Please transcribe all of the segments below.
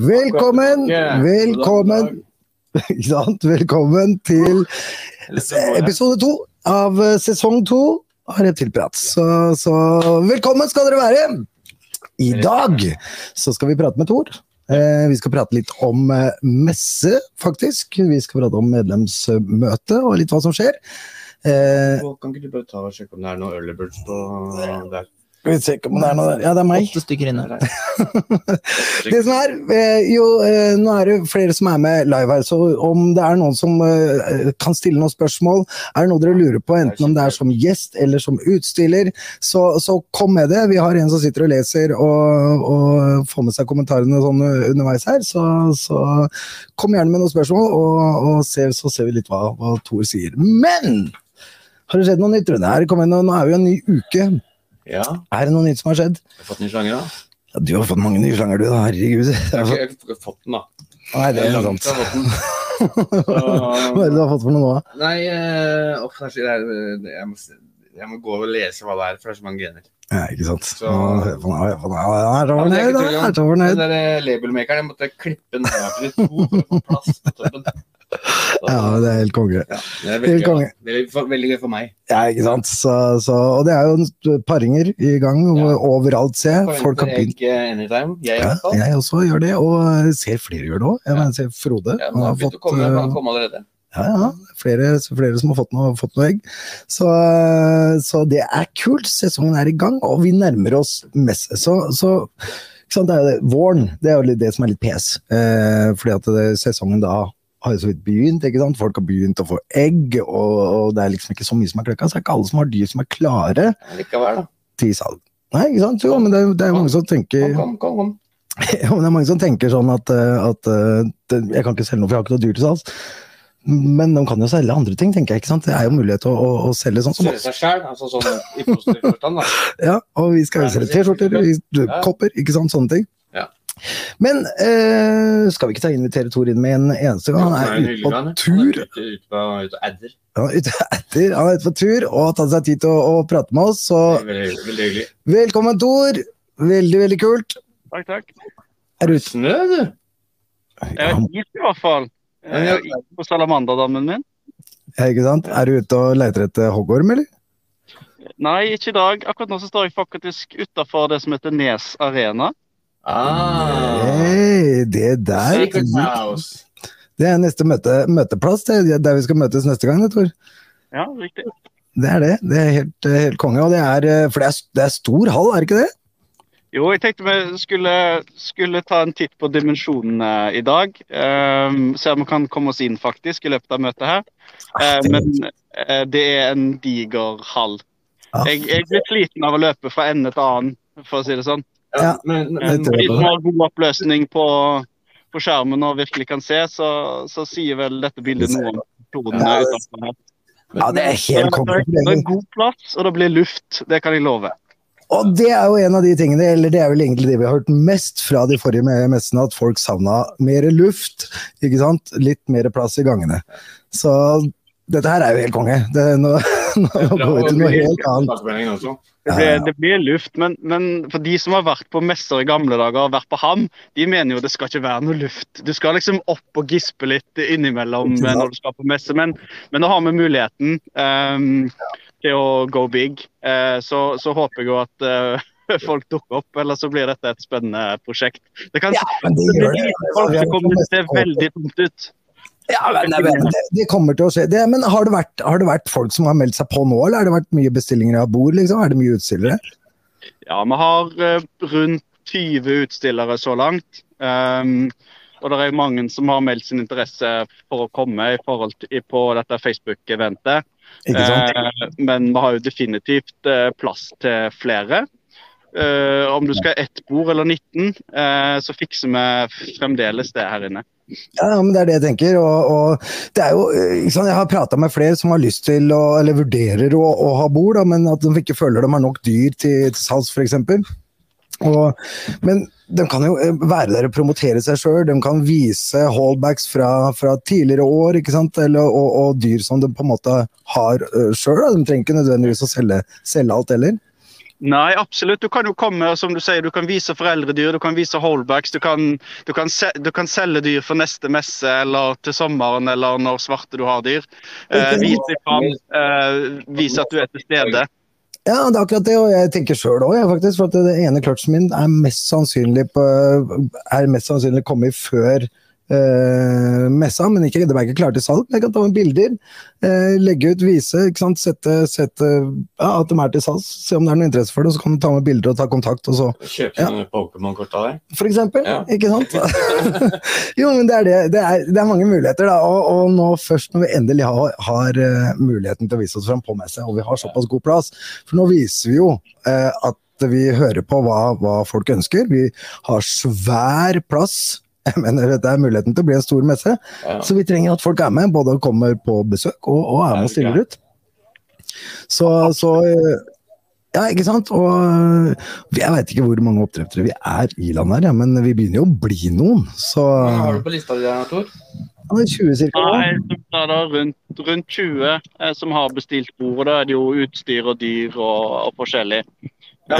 Velkommen, velkommen Ikke sant? Velkommen til episode to av eh, sesong to av Reptilprat. Så, så velkommen skal dere være! I dag så skal vi prate med Tor. Eh, vi skal prate litt om eh, messe, faktisk. Vi skal prate om medlemsmøte og litt hva som skjer. Eh, Kan ikke du bare ta og sjekke om det er noe early birds på der? Skal vi se om det er noe der. Ja, det er meg. Åtte stykker inne. Det som er, eh, jo, eh, nå er det flere som er med live her, så om det er noen som eh, kan stille noen spørsmål, er det noe dere lurer på, enten om det er som gjest eller som utstiller, så, så kom med det. Vi har en som sitter og leser og, og får med seg kommentarene sånn underveis her, så, så kom gjerne med noen spørsmål, og, og se, så ser vi litt hva, hva Tor sier. Men! Har det skjedd noe nytt, Rune? Nå er vi jo en ny uke. Ja, Er det noe nytt som har skjedd? jeg har fått ny sjanger, da. Ja, du har fått mange nye slanger, du. da, Herregud. Jeg har ikke- jeg har ikke fått den, da. Nei, det er ikke sant. Hva er det du har fått for noe nå? Nei, eh, så- det er- jeg, må, jeg må gå og lese hva det er, for det er så mange gener. Ja, ikke sant. Så- Han er så fornøyd, jeg Den eh, labelmakeren, jeg måtte klippe den her til to for å få plass på toppen. Ja, det er helt konge. Ja, det er veldig, konge. veldig, for- veldig gøy for meg. Ja, ikke sant. Så, så, og det er jo paringer i gang Ja. overalt, ser jeg. Folk har begynt. jeg Ja, jeg også gjør det, og ser flere gjør det òg. Jeg mener, ser Frode. Ja, Han har har fått, å komme, eh, han kom allerede. Ja, ja. Flere, flere som har fått noe, fått noe egg. Så, eh, så det er kult. Sesongen er i gang, og vi nærmer oss messe. Så, så ikke sant? Det er jo det. Våren det er jo det som er litt pes. Eh, fordi at det, sesongen da har jo så vidt begynt. ikke sant? Folk har begynt å få egg, og, og det er liksom ikke så mye som er kløkka. Så det er ikke alle som har dyr som er klare Likevel, da. til salg. Nei, ikke sant? Jo, men det, er- det er mange som tenker Kom, kom, kom. ja, men det er mange som tenker sånn at, eh, at eh, det, jeg kan ikke selge noe, for jeg har ikke noe dyr til salgs. Men de kan jo selge andre ting, tenker jeg. ikke sant? Det er jo mulighet til å, å, å selge sånn som Selge seg sjøl, altså sånn i positiv forstand, da. Ja, og vi skal jo selge T-skjorter, kopper, ikke sant, sånne ting. Ja. Men eh, skal vi ikke ta invitere Tor inn med en eneste gang? Han er ute på tur. På. Han er ute etter, han er ute på tur og har tatt seg tid til å, å prate med oss. Så Veldig, veldig hyggelig. velkommen, Tor. Veldig, veldig kult. Takk, takk. Er du ute? Snø, du! Jeg har is i hvert fall. Jeg har is på salamanderdammen min. Ja, ikke sant? Er du ute og leter etter hoggorm, eller? Nei, ikke i dag. Akkurat nå så står jeg faktisk utafor det som heter Nes Arena. Ah, Hey, det der Secret House. Det er neste møte, møteplass, det er der vi skal møtes neste gang, det, Tor. Ja, riktig. Det er det. Det er helt, helt konge. Og det er, eh, for det er, det er stor hall, er det ikke det? Jo, jeg tenkte vi skulle, skulle ta en titt på dimensjonene i dag. Um, se om vi kan komme oss inn faktisk i løpet av møtet her. Eh, men uh, det er en diger hall. Ja. Jeg, jeg blir sliten av å løpe fra ende til annen, for å si det sånn. Ja. Men, men, de som har god oppløsning på, på skjermen og virkelig kan se, så, så sier vel dette bildet noe om kloden Ja, det- utenfor her. Ja, det er helt konge. Det er god plass, og det blir luft. Det kan jeg love. Og det er jo en av de tingene, eller det er vel egentlig det vi har hørt mest fra de forrige me- messene, at folk savna mer luft. ikke sant? Litt mer plass i gangene. Så dette her er jo helt konge. Det, nå, nå går vi til noe helt annet. Det blir, det blir luft, men, men for de som har vært på messer i gamle dager og vært på ham, de mener jo det skal ikke være noe luft. Du skal liksom opp og gispe litt innimellom når du skal på messe, men, men nå har vi muligheten um, til å go big. Uh, så, så håper jeg jo at uh, folk dukker opp, eller så blir dette et spennende prosjekt. Det kan Ja, men det det det. det kommer til å se veldig tomt ut. Ja, men det, det, det kommer til å skje. Det, men har det, vært, har det vært folk som har meldt seg på nå, eller har det vært mye bestillinger av bord? liksom? Er det mye utstillere? Ja, vi har eh, rundt 20 utstillere så langt. Um, og det er mange som har meldt sin interesse for å komme i forhold til, på dette Facebook-eventet. Eh, men vi har jo definitivt eh, plass til flere. Eh, om du skal ha ett bord eller 19, uh, så fikser vi fremdeles det her inne. Ja, men det er det jeg tenker. Og, og det er jo, liksom. Jeg har prata med flere som har lyst til å, eller vurderer å, å ha bord, da, men at de ikke føler de har nok dyr til, til salgs, f.eks. Men de kan jo eh, være der og promotere seg sjøl. De kan vise holdbacks fra, fra tidligere år ikke sant? Eller, og, og dyr som de på en måte har uh, sjøl. De trenger ikke nødvendigvis å selge, selge alt heller. Nei, absolutt. Du kan jo komme, som du sier, du kan vise foreldredyr, du kan vise holdbacks. Du kan, du kan, se, du kan selge dyr for neste messe eller til sommeren eller når svarte du har dyr. Eh, vis deg fram. Eh, vis at du er til stede. Ja, det er akkurat det, og jeg tenker sjøl òg, faktisk. For at det ene clutchen min er mest sannsynlig på, er mest sannsynlig kommet før messa, men ikke, det er ikke klart til salg. Jeg kan ta med bilder, uh, legge ut, vise, sette, sette ja, at de er til salgs. Se om det er noe interesse for det, så kan du ta med bilder og ta kontakt. og så Kjøpe ja. Pokémon-kort av deg? For eksempel. Ja. Ikke sant? jo, men det er det. Det er, det er mange muligheter, da. Og, og, nå først når vi endelig har, har uh, muligheten til å vise oss fram på messe, og vi har såpass god plass, for nå viser vi jo at vi hører på hva, hva, folk ønsker. Vi har svær plass jeg mener dette er muligheten til å bli en stor messe. Ja. Så vi trenger at folk er med, både kommer på besøk og, og er med og stiller ut. Så, så, Ja, ikke sant. Og jeg veit ikke hvor mange oppdrettere vi er i landet her, ja, men vi begynner jo å bli noen. Så Hva har du på lista di, Tor? Ja, 20 cirka. Nei, det er rundt, rundt 20 eh, som har bestilt bord. Da er det jo utstyr og dyr og, og forskjellig. Ja,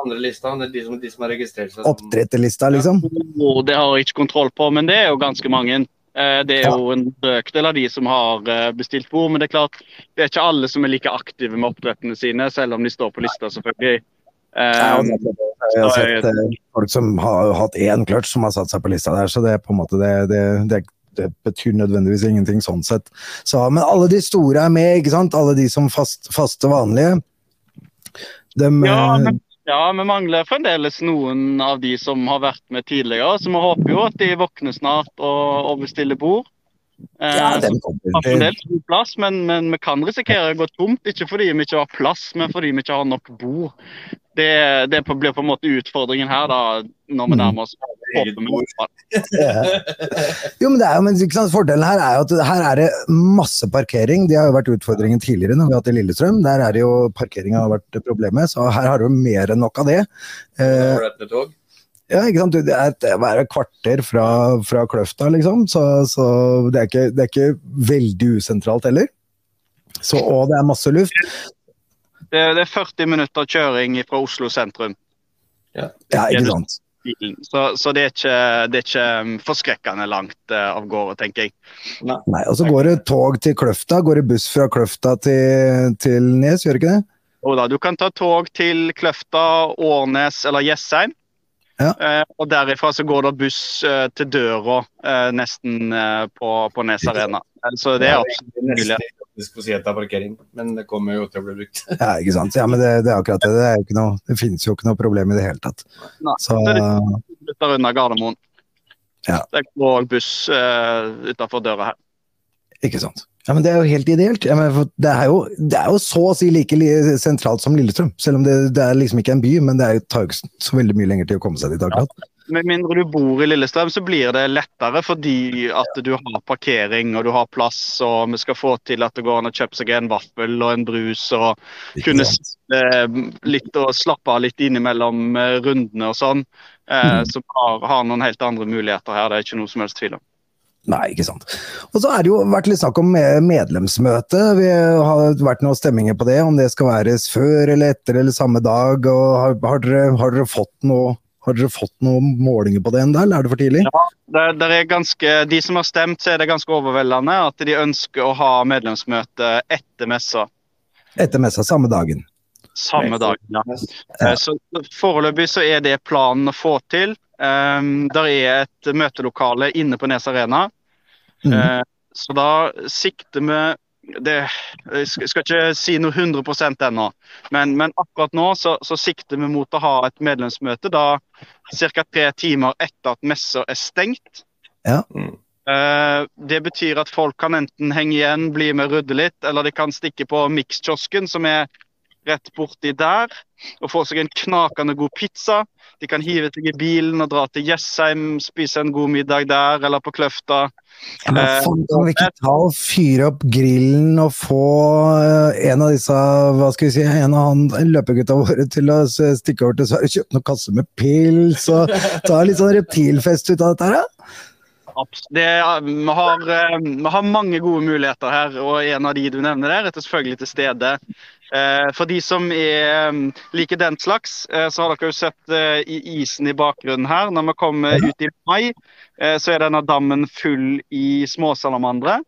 andre lista? Det er de som, de som har registrert seg? Oppdretterlista, liksom? Ja, det har jeg ikke kontroll på, men det er jo ganske mange. Eh, det er jo en brøkdel av de som har eh, bestilt bord, men det er klart, det er ikke alle som er like aktive med oppdrettene sine, selv om de står på lista, selvfølgelig. Um, jeg har sett folk som har hatt én clutch som har satt seg på lista der, så det er på en måte det, det, det, det betyr nødvendigvis ingenting sånn sett. Så, men alle de store er med, ikke sant? Alle de som fast, faste vanlige. Dem, ja, men ja, vi mangler fremdeles noen av de som har vært med tidligere. Så vi håper jo at de våkner snart og, og bestiller bord. Eh, ja, kommer til. Plass, men, men, vi kan risikere å gå tomt, ikke fordi vi ikke har plass, men fordi vi ikke har nok bord. Det, det blir på en måte utfordringen her, da, når vi mm. nærmer oss. jo, men, det er jo, men sant, Fordelen her er jo at her er det masse parkering. Det har jo vært utfordringen tidligere når vi har hatt i Lillestrøm. Der er det jo parkeringa har vært problemet, så her har du mer enn nok av det. Eh, ja, ikke sant? Det er et, et kvarter fra, fra Kløfta, liksom. Så, så det, er ikke, det, er ikke, veldig usentralt heller. Så, og det er masse luft. Det, det er 40 minutter kjøring fra Oslo sentrum. Ja, ja ikke sant. Så, så det, er ikke, det, er ikke, um, forskrekkende langt uh, av gårde, tenker jeg. Nei, Nei Og så går det tog til Kløfta. Går det buss fra Kløfta til, til Nes, gjør det ikke det? Jo da, du kan ta tog til Kløfta, Årnes eller Jessheim. Ja. Eh, og derifra så går det buss eh, til døra eh, nesten eh, på, på Nes Arena. Så det er absolutt mulig. parkering, men det kommer jo til å bli brukt. ja, ikke sant. Ja, men det, det er akkurat det. Det, er noe, det, finnes jo ikke noe problem i det hele tatt. Nei, så, det er litt unna Gardermoen. Ja. Det går buss uh, utenfor døra her. Ikke sant. Ja, men Det er jo helt ideelt. Ja, det, er jo, det, er jo, så å si like sentralt som Lillestrøm. Selv om det, det er liksom ikke en by, men det er jo tar jo ikke så veldig mye lenger til å komme seg dit. akkurat. Ja. Med mindre du bor i Lillestrøm, så blir det lettere fordi at du har parkering og du har plass. og Vi skal få til at det går an å kjøpe seg en vaffel og en brus og kunne sitte litt og slappe av litt innimellom eh, rundene og sånn. Eh, mm. Som har, har noen helt andre muligheter her, det er ikke noe som helst tvil om. Nei, ikke sant. Og så har det jo vært litt snakk om medlemsmøte. Vi har vært noen stemminger på det, om det skal væres før eller etter eller samme dag. og Har, har, dere, har dere, fått noe har dere fått noen målinger på det ennå, eller er det for tidlig? Ja, det, det er ganske, De som har stemt, så er det ganske overveldende at de ønsker å ha medlemsmøte etter messa. Etter messa, samme dagen? Samme dagen, ja. ja. Så Foreløpig så er det planen å få til. Um, der er et møtelokale inne på Nes Arena. Mm. Uh, så da sikter vi det, Jeg skal ikke si noe 100 ennå, men, men, akkurat nå så, så, sikter vi mot å ha et medlemsmøte da ca. tre timer etter at messa er stengt. Ja. Uh, det betyr at folk kan enten henge igjen, bli med rydde litt, eller de kan stikke på Mix-kiosken, som er rett borti der, og få seg en knakende god pizza. De kan hive seg i bilen og dra til Jessheim, spise en god middag der, eller på Kløfta. Ja, men eh, faen, kan vi ikke ta og fyre opp grillen og få eh, en av disse hva skal vi si, en av han, løpegutta våre til å stikke over til Sverige og kjøpe noen kasser med pils og ta litt sånn reptilfest ut av dette her? Det, vi, har, eh, vi, har, mange gode muligheter her, og en av de du nevner der, er selvfølgelig til stede. Eh, for de som er, um, liker den slags, eh, så har dere jo sett eh, isen i bakgrunnen her. Når vi kommer ut i mai, så er denne dammen full i småsalamandere.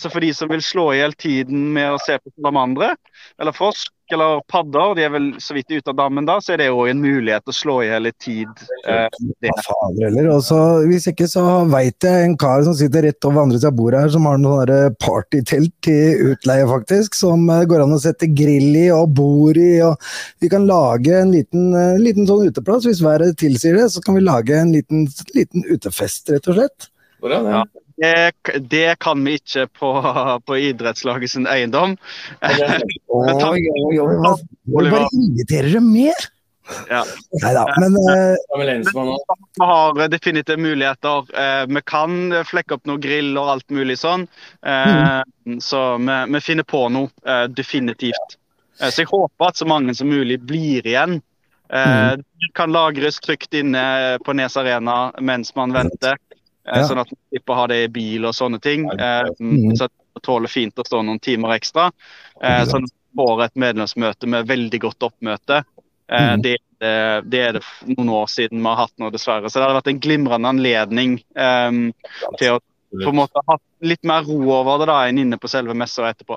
Så for de som vil slå i hjel tiden med å se på salamandere, eller frosk eller padder, de er vel så vidt ute av dammen da, så er det jo en mulighet til å slå i hjel litt tid. eh. Ja, fader heller. Også, hvis ikke, så veit jeg en kar som sitter rett over andre siden av bordet her, som har noe der partytelt til utleie, faktisk. Som eh, går an å sette grill i og bord i. og Vi kan lage en liten, eh, liten sånn uteplass. Hvis været tilsier det, så kan vi lage en liten, liten utefest, rett og slett. Hvordan? Ja. Det, det kan vi ikke på, på idrettslaget sin eiendom. Men takk. Oi, oi, oi, hva- bare inviterer dem mer? Ja. Nei da, men eh, også. Vi har definitivt muligheter. Eh, Vi kan flekke opp noe grill og alt mulig sånn. Eh, Så vi, vi finner på noe, eh, definitivt. Eh, Så jeg håper at så mange som mulig blir igjen. Eh, Det kan lagres trygt inne på Nes Arena mens man venter. Eh, Ja. Sånn at man slipper å ha det i bil og sånne ting. Eh, Mhm. Så det tåler fint å stå noen timer ekstra. sånn Så man får et medlemsmøte med veldig godt oppmøte. Eh. Det, det, det er det noen år siden vi har hatt nå, dessverre. Så det hadde vært en glimrende anledning um, til å på en måte ha litt mer ro over det da, enn inne på selve messa etterpå.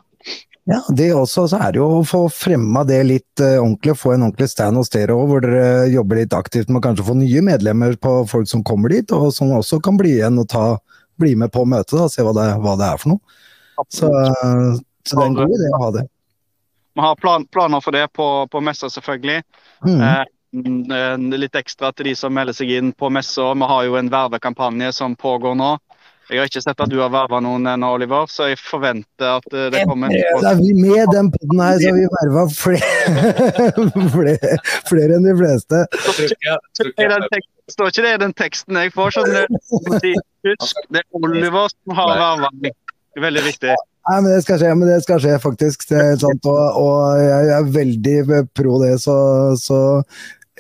Ja, det også, så er det jo å få fremma det litt uh, ordentlig, få en ordentlig stand hos dere òg, hvor dere jobber litt aktivt med å kanskje få nye medlemmer på folk som kommer dit, og som også kan bli igjen og ta, bli med på møtet, og se hva det, hva det er for noe. Så, så det er en god idé å ha det. Vi har plan, planer for det på, på messa, selvfølgelig. Mhm. Eh, mm, eh, litt ekstra til de som melder seg inn på messa. Vi har jo en vervekampanje som pågår nå. Jeg har ikke sett at du har verva noen ennå, Oliver, så jeg forventer at eh, det kommer Da er vi med den podden her, så har vi verva flere, flere, flere enn de fleste. Står ikke det i den teksten jeg får? Sånn, det er Oliver som har verva meg. Veldig viktig. Nei, men det skal skje, men det skal skje faktisk. Det er sant, og, og jeg er veldig pro det, så, så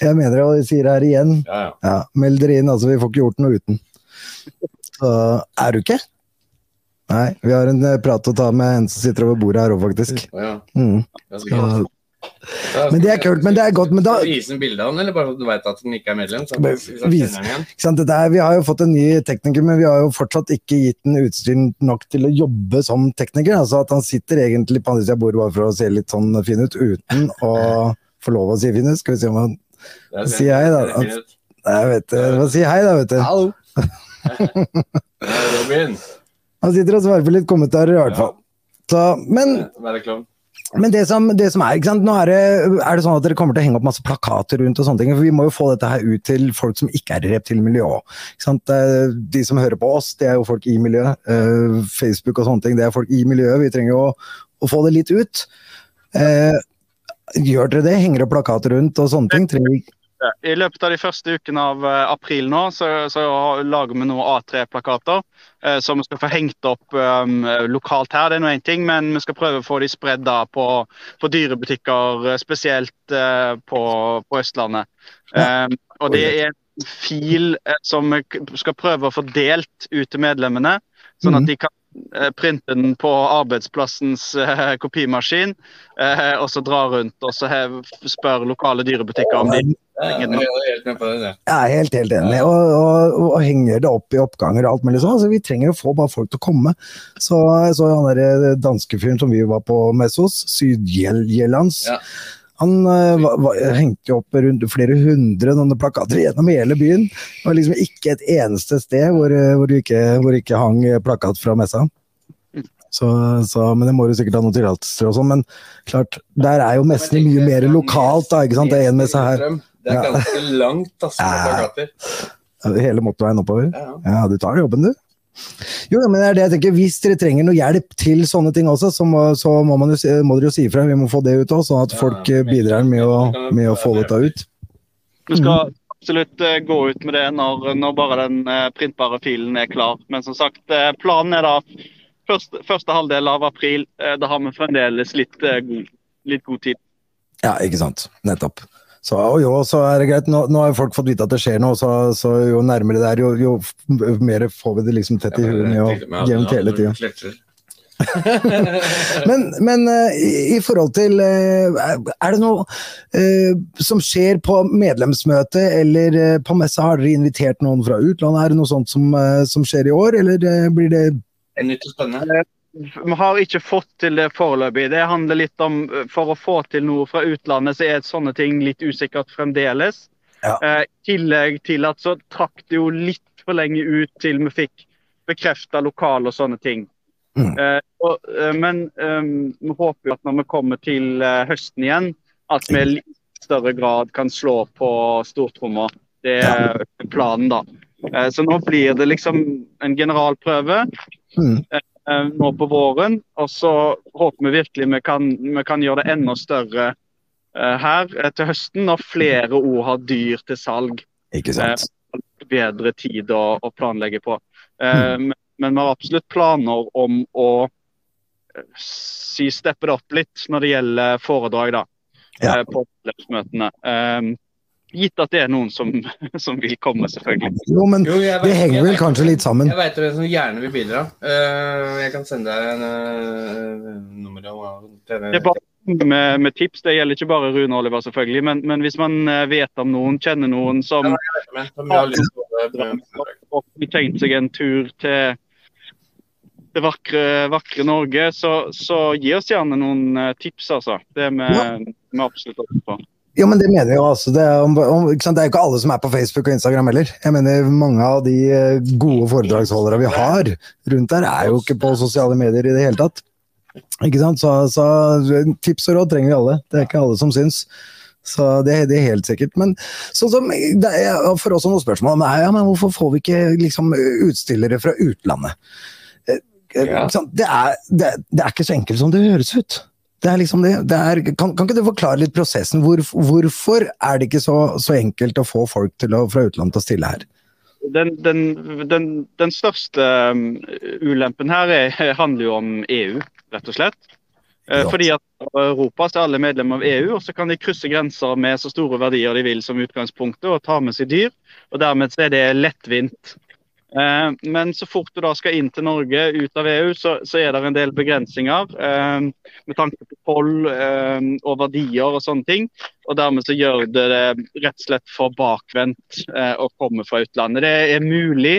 jeg mener det, og jeg sier det her igjen. Ja, ja. Ja, meld dere inn, altså. Vi får ikke gjort noe uten. Så er du ikke? Nei, vi har en eh, prat å ta med en som sitter over bordet her òg, faktisk. Mm. Men det er kult, men det er godt. Men da, Vise en bilde av han, eller bare så du vet at han ikke er medlem? Så vis- er, vi har jo fått en ny tekniker, men vi har jo fortsatt ikke gitt den utstyr nok til å jobbe som tekniker. Altså at han sitter egentlig på andre siden av bordet bare for å se litt sånn fin ut, uten å få lov å si fin ut. Skal vi se om han Det er- hei, da. Nei, vet du, Hva Si hei, da, vet du. Hallo! Robin. Han sitter og svarer på litt kommentarer, i hvert fall. Så, men Men det som, det som er, ikke sant? Nå er det, er det sånn at dere kommer til å henge opp masse plakater rundt og sånne ting, for vi må jo få dette her ut til folk som ikke er i reptilmiljøet òg. De som hører på oss, det er jo folk i miljøet. Eh, Facebook og sånne ting, det er folk i miljøet. Vi trenger jo å, å få det litt ut. Eh, gjør dere det? Henger opp plakater rundt og sånne ting? Trenger vi I løpet av de første ukene av eh, april nå, så, så lager vi noen A3-plakater eh, som vi skal få hengt opp um, lokalt her. Det er nå én ting, men vi skal prøve å få de spredd på, på dyrebutikker, eh, spesielt eh, på, på Østlandet. Um, og det er en fil eh, som vi skal prøve å få delt ut til medlemmene, sånn Mhm. at de kan eh, printe den på arbeidsplassens eh, kopimaskin, eh, og så dra rundt og så hev, spør lokale dyrebutikker om de Ja, jeg er helt med. Jeg er helt, helt enig. Og, og, og henger det opp i oppganger og alt mulig sånn. Altså, vi trenger å få bare folk til å komme. Så så han der danske fyren som vi var på messe hos, Sydjellands, Ja. Han uh, hengte jo opp rundt flere hundre sånne plakater gjennom hele byen. Det var liksom ikke et eneste sted hvor, eh, hvor, det ikke, ikke hang plakat fra messa. Så, så, men det må du sikkert ha noen tillatelser og sånn. Men klart, der er jo messene mye mer lokalt, da. ikke sant? Det er en messe her. Det er ganske langt, altså, Ja. Hele motorveien oppover. Ja, du tar jobben, du. Jo, men det er det jeg tenker. Hvis dere trenger noe hjelp til sånne ting også, så må, så må, man jo, må dere jo si ifra. Vi må få det ut òg, sånn at folk bidrar med å, med å få dette ut. Vi skal absolutt eh, gå ut med det når, når bare den eh, printbare filen er klar. Men som sagt, eh, planen er da første, første halvdel av april. Da har vi fremdeles litt, litt god tid. Ja, ikke sant. Nettopp. Så, jo, så er det greit. Nå, nå har folk fått vite at det skjer noe, så, så jo nærmere det er, jo, jo mer får vi det liksom tett i huet at jevnt hele tida. men, men uh, i, i, forhold til uh, Er det noe uh, som skjer på medlemsmøtet eller på messa? Har dere invitert noen fra utlandet? Er det noe sånt som, som skjer i år, eller blir det Nytt og spennende? Vi har ikke fått til det foreløpig. Det handler litt om For å få til noe fra utlandet, så er sånne ting litt usikkert fremdeles. Ja. I tillegg til at så trakk det jo litt for lenge ut til vi fikk bekrefta lokal og sånne ting. Mm. Eh, og, uh, men um, vi håper jo at når vi kommer til uh, høsten igjen, at vi i litt større grad kan slå på stortromma. Det er planen, da. så nå blir det liksom en generalprøve mm. Nå på våren. Og så håper vi virkelig vi kan, vi kan gjøre det enda større her til høsten, når flere ord har dyr til salg. Ikke sant. bedre tid å, å planlegge på. Mm. Men vi har absolutt planer om å eh, si steppe det opp litt når det gjelder foredrag da, ja. Eh, på medlemsmøtene. Gitt at det er noen som, som vil komme, selvfølgelig. Jo, men jo, vet, det henger vel kanskje litt sammen. Jeg veit hvem som gjerne vil bidra. Uh, jeg kan sende deg en uh, nummer av Det er bare med, med, tips. Det gjelder ikke bare Rune Oliver, selvfølgelig. Men, men hvis man vet om noen, kjenner noen som ja, har tenkt seg en tur til det vakre, vakre Norge, så, så, gi oss gjerne noen tips, altså. Det er vi, ja. vi absolutt oppe på. Ja, men det mener jeg jo. altså. Det er, om, om, det er jo ikke alle som er på Facebook og Instagram heller. Jeg mener Mange av de eh, gode foredragsholdere vi har rundt der, er jo ikke på sosiale medier i det hele tatt. Ikke sant? Så, så tips og råd trenger vi alle. Det er ikke alle som syns. Så det, det, er helt sikkert. Men sånn som, det er for oss noen spørsmål om, ja, men hvorfor får vi ikke liksom, utstillere fra utlandet? Ja. Det, er, det, det, er, ikke så enkelt som det høres ut. Det er liksom det. det er, kan, kan, ikke du forklare litt prosessen? Hvor, hvorfor er det ikke så, så, enkelt å få folk å, fra utlandet til å stille her? Den, den, den, den største um, ulempen her er, handler jo om EU, rett og slett. Eh, ja. Fordi at Europa er alle medlemmer av EU, og så kan de krysse grenser med så store verdier de vil som utgangspunktet, og ta med seg dyr. og Dermed er det lettvint Eh, men så fort du da skal inn til Norge ut av EU, så, så er det en del begrensninger eh, med tanke på toll eh, og verdier og sånne ting. Og dermed så gjør det det rett og slett for bakvendt å komme fra utlandet. Det er mulig,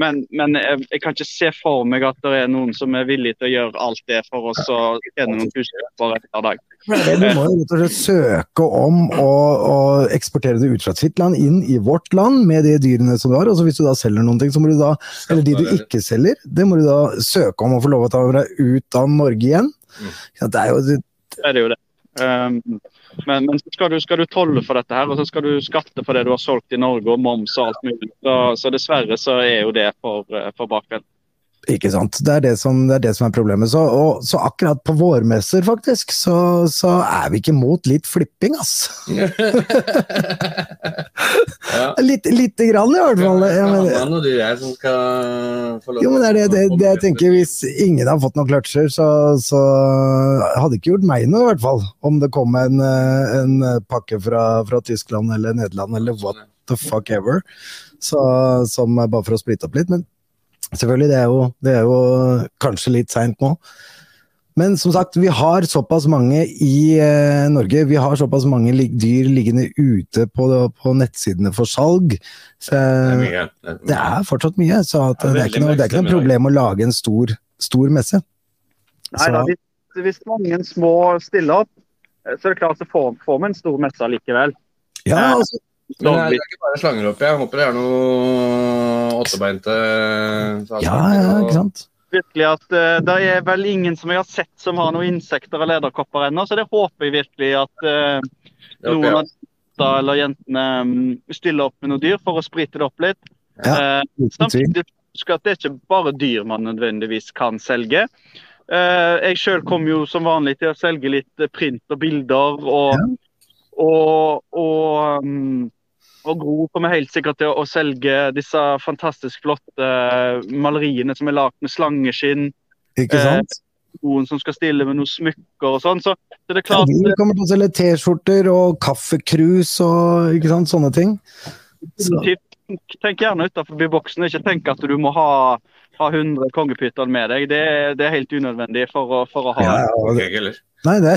men, men jeg, jeg, kan ikke se for meg at det er noen som er villig til å gjøre alt det for oss å tjene noen tusenlapper hver dag. Du må jo rett og slett søke om å, å, eksportere det ut fra sitt land inn i vårt land med de dyrene som du har. og Hvis du da selger noen ting, så må du da, eller de du ikke selger, det må du da søke om å få lov å ta deg ut av Norge igjen. Mm. Det er jo det. Er det, jo det. Um, men, men skal, du, skal, du, tolle for dette her, og så skal du skatte for det du har solgt i Norge, og moms og alt mulig. Så, så dessverre så er jo det for, for bakvendt. Ikke sant. Det er det som, det er, det som er, problemet. Så, og, så akkurat på vårmesser, faktisk, så, så, er vi ikke mot litt flipping, ass. ja. litt, lite grann, i hvert fall. Ja, men, ja, det er jeg som skal få lov Jo, men det er det, det, det, jeg tenker. Hvis ingen har fått noen kløtsjer, så, så hadde ikke gjort meg noe, i hvert fall. Om det kom en, en pakke fra, fra, Tyskland eller Nederland eller what the fuck ever. Så, som bare for å splitte opp litt. men Selvfølgelig, det er jo, det er jo kanskje litt seint nå. Men som sagt, vi har såpass mange i eh, Norge. Vi har såpass mange lig dyr liggende ute på, på, nettsidene for salg. Så, det, er mye. det, er fortsatt mye. Så det, er ikke noe, det er ikke noe problem å lage en stor, stor messe. Nei, da, hvis, hvis, mange små stiller opp, så er det klart så får, får vi en stor messe likevel. Ja, eh, altså, men det er ikke bare slanger oppi. Jeg håper det er noe åttebeinte Ja, ja, ikke sant. Virkelig at uh, Det er vel ingen som jeg har sett som har noen insekter eller edderkopper ennå, så det håper jeg virkelig at uh, noen av gutta eller jentene um, stiller opp med noe dyr for å sprite det opp litt. Ja, uh, samtidig husk at det er ikke bare dyr man nødvendigvis kan selge. Uh, jeg sjøl kommer jo som vanlig til å selge litt print og bilder. og, ja. og, og um, og Gro kommer helt sikkert til å, selge disse fantastisk flotte eh, maleriene som er lagd med slangeskinn. Ikke eh, sant? Eh, noen som skal stille med noen smykker og sånn. Så, så, det er klart ja, De kommer til å selge T-skjorter og kaffekrus og ikke sant, sånne ting. Så. Tenk gjerne utenfor boksen. Ikke tenk at du må ha ha 100 kongepytter med deg. Det, er- det er helt unødvendig for å, for å ha Ja, ja, det- eller? Nei, det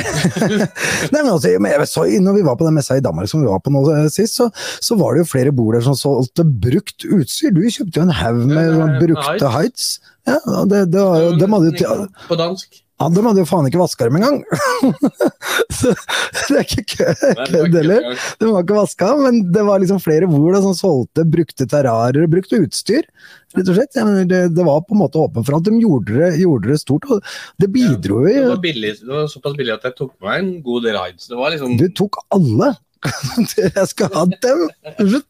Nei, men altså, jeg så, når vi var på den messa i Danmark som vi var på nå eh, sist, så, så var det jo flere bord der som solgte brukt utstyr. Du kjøpte jo en haug med sånn ja, brukte heights. Ja, det, det, var jo- dem hadde jo På dansk. Ja, de hadde jo faen ikke vaska dem engang! så det er ikke det var kødd heller. De var ikke vaska, men det var liksom flere hvor da, som solgte brukte terrarer og brukt utstyr. rett og slett. Ja, det, det var på en måte åpent for at de gjorde det, gjorde det stort, og det bidro Det jo. var, billig, det var såpass billig at jeg tok meg en god del rides. Det var liksom Du tok alle! Jeg skal ha dem! Slutt!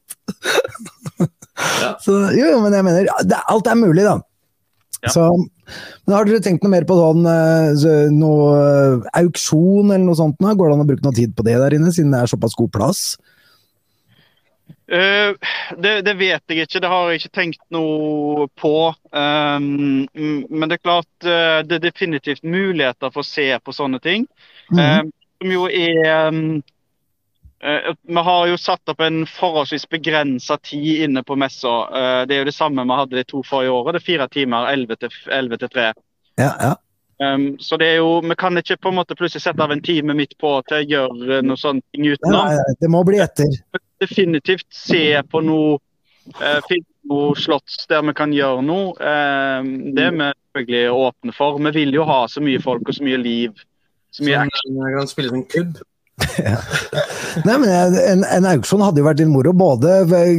Ja. Så, jo, men jeg mener, det, alt er mulig, da. Ja. Så, men har dere tenkt noe mer på sånn eh, noe eh, auksjon eller noe sånt? Går det an å bruke noe tid på det der inne, siden det er såpass god plass? Uh, det, det vet jeg ikke, det har jeg ikke tenkt noe på. Um, mm, men det er klart uh, det er definitivt muligheter for å se på sånne ting. Mhm. Uh, som jo er um, Vi har jo satt opp en forholdsvis begrensa tid inne på messa. Eh, det er jo det samme vi hadde de to forrige året. Det er fire timer, 11 til, 11 til 3. Ja, ja. Um, så det er jo, vi kan ikke på en måte plutselig sette av en time midt på til å gjøre noe sånt ting utenom. nei, det må bli etter. definitivt se på noe uh, finne noe slotts der vi kan gjøre noe. Eh, det er vi selvfølgelig åpne for. Vi vil jo ha så mye folk og så mye liv. Så mye action. Jeg kan spille som kubb. Nei, men en, en auksjon hadde jo vært litt moro, både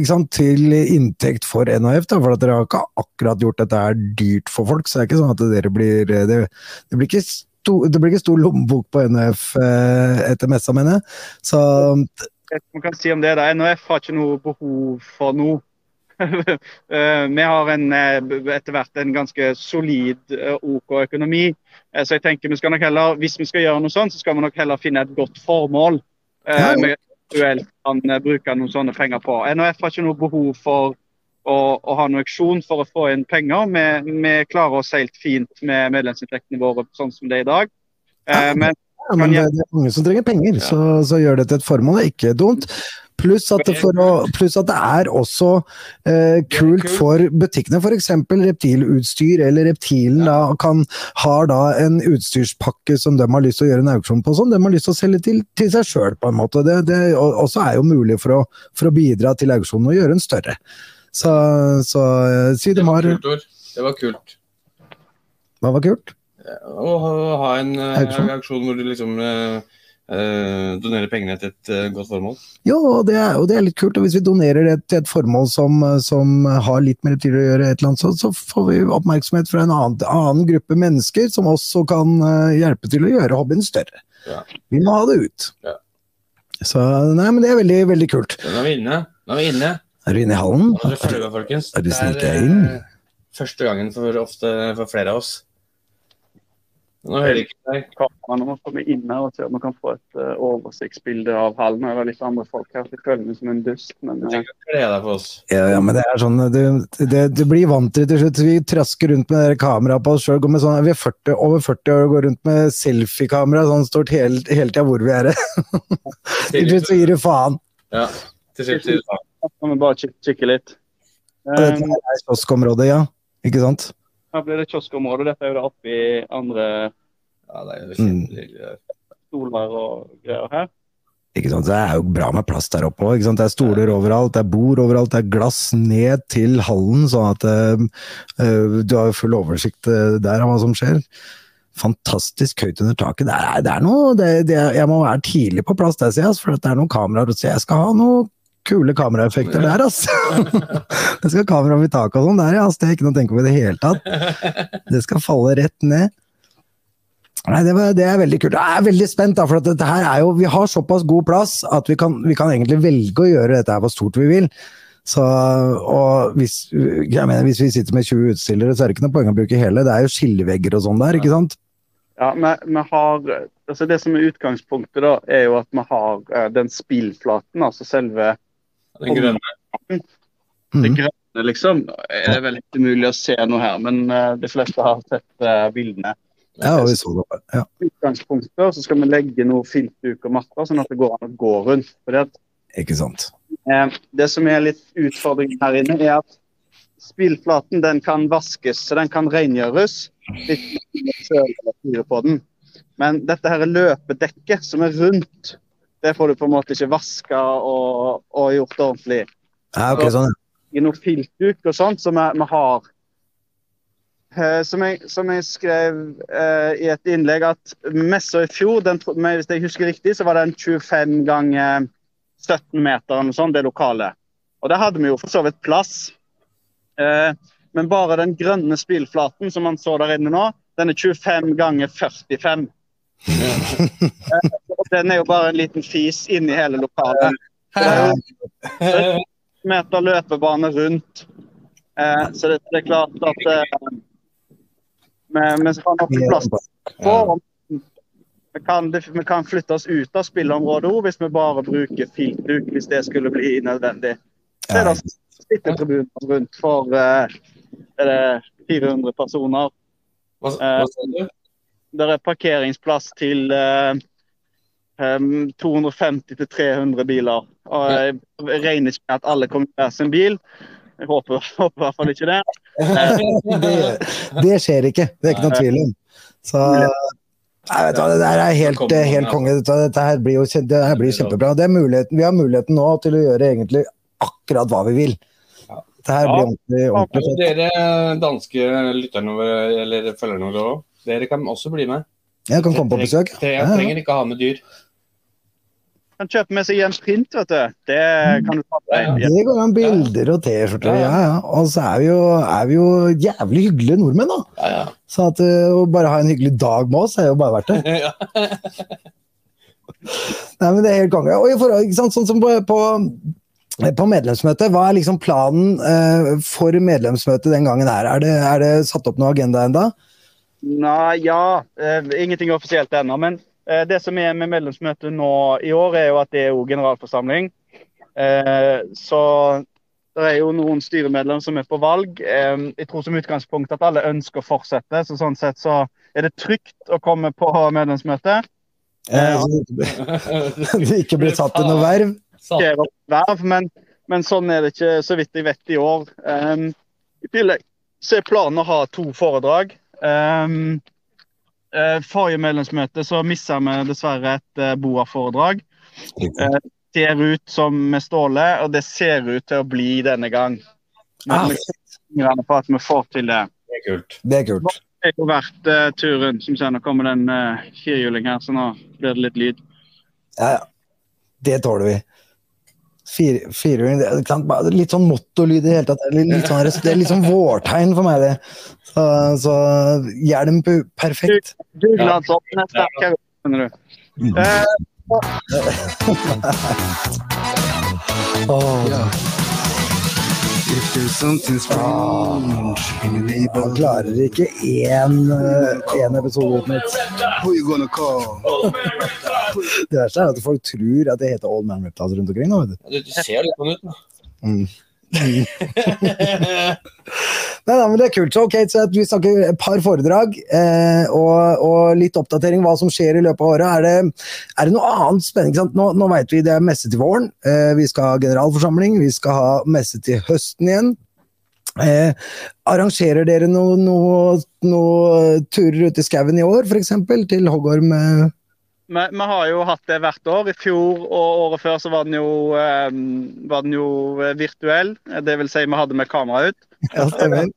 sant, til inntekt for NHF, da, for dere har ikke akkurat gjort dette her dyrt for folk. Så det er ikke sånn at dere blir Det, det blir ikke sto, det blir ikke stor lommebok på NHF eh, etter messa, mener jeg. Så Man kan si om det da, NHF har ikke noe behov for noe. Eh, vi har en, eh, etter hvert en ganske solid eh, OK økonomi. Så jeg tenker vi skal nok heller, hvis vi skal gjøre noe sånt, så skal vi nok heller finne et godt formål. Ja. Vi eventuelt kan bruke noen sånne penger på. NHF har ikke noe behov for å, å ha noen auksjon for å få inn penger. Vi, vi klarer oss helt fint med medlemsinntektene våre sånn som det er i dag. Ja, Men ja, men det er mange som trenger penger, så, så gjør det til et formål. Det er ikke dumt. Pluss at, pluss at det er også eh, kult for butikkene. F.eks. reptilutstyr, eller Reptilen da, kan, har da en utstyrspakke som de har lyst til å gjøre en auksjon på, som de har lyst til å selge til, til seg sjøl, på en måte. Det, det også er jo mulig for å, for å bidra til auksjonen og gjøre den større. Så, så eh, si Det de var har. Det var kult. Hva var kult? Å ha, ha en eh, Auksjon. auksjon hvor du liksom eh, eh, donerer pengene til et uh, godt formål. Og det, er, og det er litt kult. og Hvis vi donerer det til et formål som, som har litt med reptiler å gjøre, annet, så, så får vi oppmerksomhet fra en annen, annen gruppe mennesker som også kan uh, hjelpe til å gjøre hobbyen større. Ja. Vi må ha det ut. Ja. Så nei, men det er veldig, veldig kult. Nå er vi inne. Nå er vi inne. Er du inne i hallen? Nå må dere følge folkens. Er du eh, inn? Første gangen for, ofte, for flere av oss. Nå hører ikke deg. kameraene må komme inn her og se om vi kan få et uh, oversiktsbilde av hallen. Det er litt andre folk her, så jeg føler meg som en dust. Men eh, deg for oss. Ja, ja, men det er sånn Du, det, du blir vant til det til slutt. Vi trasker rundt med kamera kameraet på oss sjøl. Sånn, vi er 40, over 40 år og går rundt med selfiekamera sånn stort hele, hele tida hvor vi er. Til slutt så gir du faen. Ja, til slutt gir du faen. kan vi bare kikke, litt. Um, dette er kioskområdet, ja. Ikke sant? Her blir det kioskområde. Dette er jo det oppi andre Ja, det er jo Mm. kjempehyggelig. der. stoler og greier her. Ikke sant? Det er jo bra med plass der oppe òg. Det er stoler overalt, det er bord overalt, det er glass ned til hallen, sånn at eh, eh, du har full oversikt eh, der av hva som skjer. Fantastisk høyt under taket. Det er, det er noe det, det, Jeg må være tidlig på plass der, sier jeg, for det er noen kameraer. Så jeg skal ha noen kule kameraeffekter der, altså. Det skal kamera ved taket og sånn der, ja. Altså, det er ikke noe å tenke på i det hele tatt. Det skal falle rett ned. Nei, det, var, det er veldig kult. Jeg er veldig spent, da, for at dette her er jo, vi har såpass god plass at vi kan, vi kan egentlig velge å gjøre dette her hvor stort vi vil. Så, og hvis, jeg mener, hvis vi sitter med 20 utstillere, så er det ikke noe poeng å bruke hele. Det er jo skillevegger og sånn der, ikke sant? Ja, vi, vi har, altså Det som er utgangspunktet, da, er jo at vi har eh, den spillflaten, altså selve Den grønne. det Mhm. grønne, liksom. Det er vel ikke mulig å se noe her, men eh, de fleste har sett eh, bildene. Ja, vi så det. Ja. utgangspunktet, så skal vi legge noe filtduk og matter, sånn at det går an å gå rundt. Fordi at Ikke sant. Eh, Det som er litt utfordringen her inne, er at spillflaten den kan vaskes, så den kan rengjøres. Litt på den. Men dette her løpedekket som er rundt, det får du på en måte ikke vaska og, og gjort ordentlig. Ja, ok, sånn. I noe filtduk og sånt som vi, har. Uh, som, jeg, som jeg skrev uh, i et innlegg, at messa i fjor, den, hvis jeg husker riktig, så var den 25 ganger 17 meter eller sånt, det lokale. Og der hadde vi jo for så vidt plass. Uh, men bare den grønne spillflaten som man så der inne nå, den er 25 ganger 45. Eh, den er jo bare en liten fis inni hele lokalet. Er meter løpebane rundt. Eh, så det, det er klart at eh, vi, vi skal nok få plass på. Vi kan, vi kan flytte oss ut av spilleområdet òg hvis vi bare bruker filtduk, hvis det skulle bli nødvendig. Så er det sittetribuner rundt for eh, er det 400 personer. Hva, hva sa du? Det er parkeringsplass til eh, em, 250-300 biler. Og jeg regner ikke med at alle kommer med hver sin bil. Jeg håper, håper i hvert fall ikke det. det, det skjer ikke, det er ikke noe tvil om. Så Nei, vet du hva, Det der er helt, helt konge. Dette her blir jo det her blir kjempebra. Det er muligheten, vi har muligheten nå til å gjøre egentlig akkurat hva vi vil. det Dette her blir ordentlig, ordentlig fett. dere danske lytterne eller følgerne våre òg, dere kan også bli med. Jeg kan komme på besøk. Jeg trenger ikke ha med dyr. Kan kjøpe med seg en Print, vet du. Det kan du ta med deg. Det går an bilder og T-skjorter, ja, ja. Og så er vi, jo, er vi jo jævlig hyggelige nordmenn, da. Ja, ja. Så at eh, å bare ha en hyggelig dag med oss, er jo bare verdt det. ja. Nei, men det er helt konge. Og i forhold, ikke sant, sånn som på, på, på medlemsmøtet, hva er liksom planen eh, for medlemsmøtet den gangen her? Er det, er det satt opp noe agenda enda? Nei, ja. Eh, ingenting offisielt ennå. Men det som er med medlemsmøtet nå i år, er jo at det er jo generalforsamling. Eh, så det er jo noen styremedlemmer som er på valg. Eh, jeg tror som utgangspunkt at alle ønsker å fortsette. Så sånn sett så er det trygt å komme på medlemsmøte. Eh, ikke bli satt i noe verv? verv, men, men sånn er det ikke så vidt jeg vet i år. Um, I tillegg så er planen å ha to foredrag. Um, eh, forrige medlemsmøte så mista vi dessverre et uh, BOA-foredrag. Det ser ut som med Ståle, og det ser ut til å bli denne gang. Ah, Men vi krysser på at vi får til det. Det er kult. Det er kult. Det er jo verdt uh, turen. Som ser, nå kommer det en uh, firhjuling her, så nå blir det litt lyd. Ja, ja. Det tåler vi. Fire, firehjuling, litt sånn mottolyd i det hele tatt. Det litt, sånn, det er litt sånn vårtegn for meg, det. Så, så hjelm perfekt. Dugnadsånden er sterkere, skjønner du. Eh, Åh, han klarer ikke én én episode uten et? Det verste er at folk tror at det heter Old Man Reptiles rundt omkring. nå, vet du. Du, du ser litt sånn ut, da. Mm. Nei, nei, men det er kult. Så ok, så vi snakker et par foredrag eh, og, og litt oppdatering hva som skjer i løpet av året. Er det, er det noe annet spennende? Nå, nå vet vi det er messe til våren. Eh, vi skal ha generalforsamling. Vi skal ha messe til høsten igjen. Eh, arrangerer dere noen noe, noe turer ut i skauen i år, f.eks.? Til Hoggorm? Eh? Vi, vi har jo hatt det hvert år. I fjor og året før så var den jo, eh, var den jo eh, virtuell. Det vil si vi hadde med kamera ut. Ja, stemmer.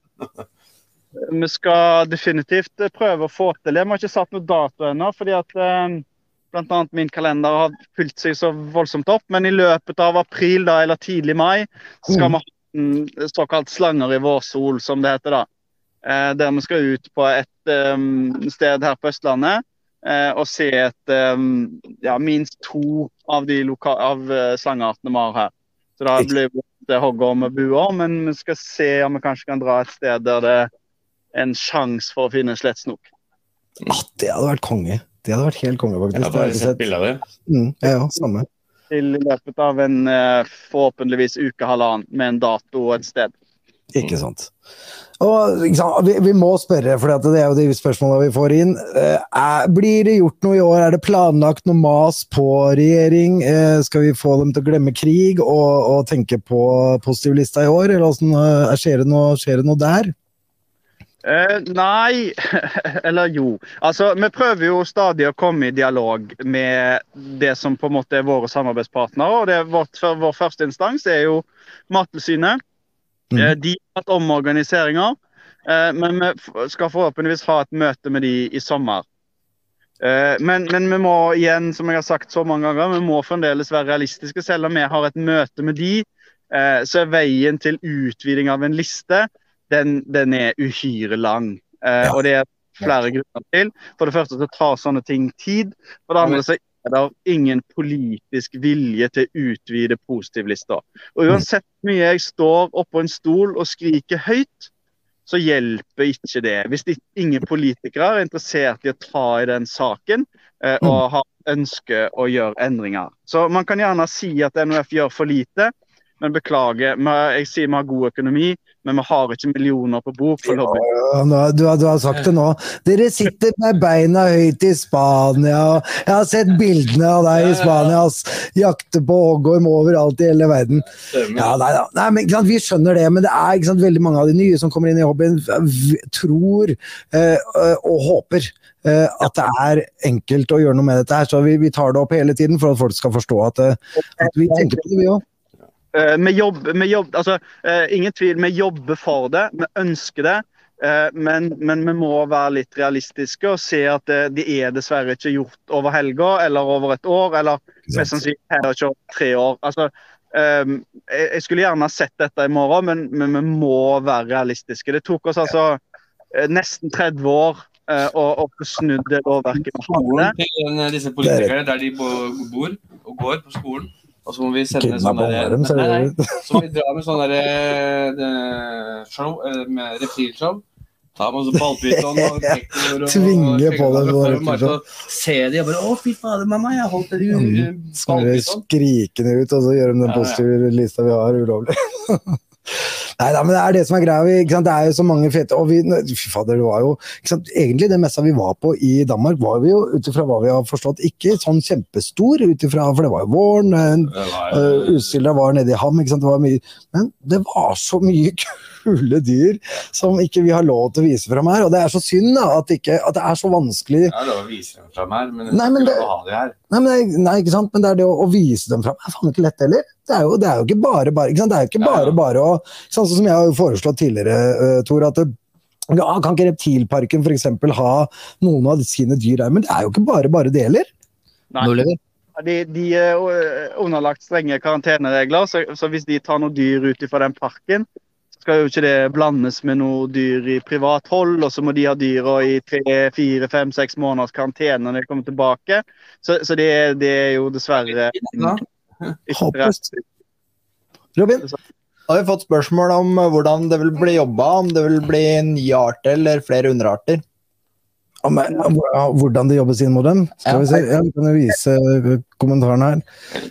Vi skal definitivt eh, prøve å få til det. Vi har ikke satt noe dato ennå, fordi at blant annet min kalender har fylt seg så voldsomt opp. Men i løpet av april da, eller tidlig mai skal vi ha en såkalt slanger i vårsol, som det heter da. Eh, der vi skal ut på et um, sted her på Østlandet og se et, eh, ja, minst to av de loka av eh, slangeartene vi har her. Så da blir det hoggorm og buer, men vi skal se om vi kanskje kan dra et sted der det er en sjanse for å finne slettsnok. Ah, det hadde vært konge. Det hadde vært helt konge, faktisk. Jeg har bare sett bilder bilde av det. Mm, ja, ja, samme. Til i løpet av en eh, forhåpentligvis uke halvannen med en dato og et sted. Ikke sant. Og ikke sant, vi, vi må spørre, for det er jo de spørsmålene vi får inn. Eh, er, blir det gjort noe i år? Er det planlagt noe mas på regjering? Eh, skal vi få dem til å glemme krig og, og tenke på positivlista i år? Eller hvordan, eh, skjer, det noe, skjer det noe der? Eh, nei, eller jo. Altså, Vi prøver jo stadig å komme i dialog med det som på en måte er våre samarbeidspartnere. og det er vårt, Vår første instans er jo Mattilsynet. Mm. Eh, De har hatt omorganiseringer, eh, men vi skal forhåpentligvis ha et møte med de i sommer. Eh, Men, men vi må igjen, som jeg har sagt så mange ganger, vi må fremdeles være realistiske. Selv om vi har et møte med de, så er veien til utviding av en liste den, den er uhyre lang. Ja. Og det er flere grunner til. For det første så tar sånne ting tid. For det andre så er det ingen politisk vilje til å utvide positivlista. Og uansett hvor mye jeg står oppå en stol og skriker høyt, så hjelper ikke det. Hvis det, ingen politikere er interessert i å ta i den saken eh, og har ønske å gjøre endringer. Så man kan gjerne si at NOF gjør for lite, men beklager. Jeg sier vi har god økonomi, men vi har ikke millioner på bok for lobby. Ja, nå- Du, har- du har sagt det nå. Dere sitter med beina høyt i Spania. og Jeg har sett bildene av deg i Spania. ass. Jakter på hoggorm overalt i hele verden. Ja, nei, nei, men ikke sant, Vi skjønner det, men det er ikke sant, veldig mange av de nye som kommer inn i hobbyen, tror eh, og håper eh, at det er enkelt å gjøre noe med dette. her, så vi, vi tar det opp hele tiden for at folk skal forstå at, eh, at vi tenker på det, vi òg. Eh, vi jobber, vi jobber, altså, eh, ingen tvil, vi jobber for det, vi ønsker det. eh, men, men vi må være litt realistiske og se at det, det er dessverre ikke gjort over helga eller over et år. Eller mest sannsynlig heller ikke over tre år. Altså, eh, jeg, jeg skulle gjerne sett dette i morgen, men, men vi må være realistiske. Det tok oss altså nesten 30 år å, få snudd det lovverket disse politikerne der de bor og går på skolen. Og så må vi sende sånn Kidnappa der- dem, Nei, nei. Så må vi dra med sånn derre show eh, med reptilshow. Ta med oss ballpyton og Tvinge på dem å Se de og bare 'Å, fy fader, mamma, jeg holdt en Mm. Så ballpyton'. skrikende ut, og så gjør de den Ja, ja. positive lista vi har, ulovlig. Nei da, men det er det som er greia. Vi? Det er jo så mange fete og vi, Fy fader, det var jo? Egentlig det messa vi var på i Danmark, var vi jo ut ifra hva vi har forstått, ikke sånn kjempestor, ut ifra, for det var jo våren. var- Uh, var nede i ham, ikke sant? Det var mye, men det var så mye kule dyr som ikke vi har lov til å vise fram her. Og det er så synd da, at, ikke, at det er så vanskelig Ja, det er å vise dem fram her, men, Nei, men det... å ha de her. Nei, men, det- nei, ikke sant? men det er det å, å vise dem fram er faen ikke lett heller. Det er jo, det er jo ikke bare bare. Ikke sant? Det er jo ikke Ja, ja. bare bare å Sånn som jeg har foreslått tidligere, uh, Tor, at det, ja, kan ikke Reptilparken eksempel ha noen av sine dyr der? Men det er jo ikke bare bare det heller. Nei. De, de er underlagt strenge karanteneregler, så, så hvis de tar noen dyr ut fra den parken, skal jo ikke det blandes med noe dyr i privat hold, og så må de ha dyra i tre, fire, fem, seks måneders karantene når de kommer tilbake. Så, så det, det er jo dessverre Ja. Robin? Da har vi fått spørsmål om hvordan det vil bli jobba, om det vil bli nye arter eller flere underarter. Om, ja, hvordan det jobbes inn mot dem? Skal vi se, jeg kan vise uh, kommentaren her.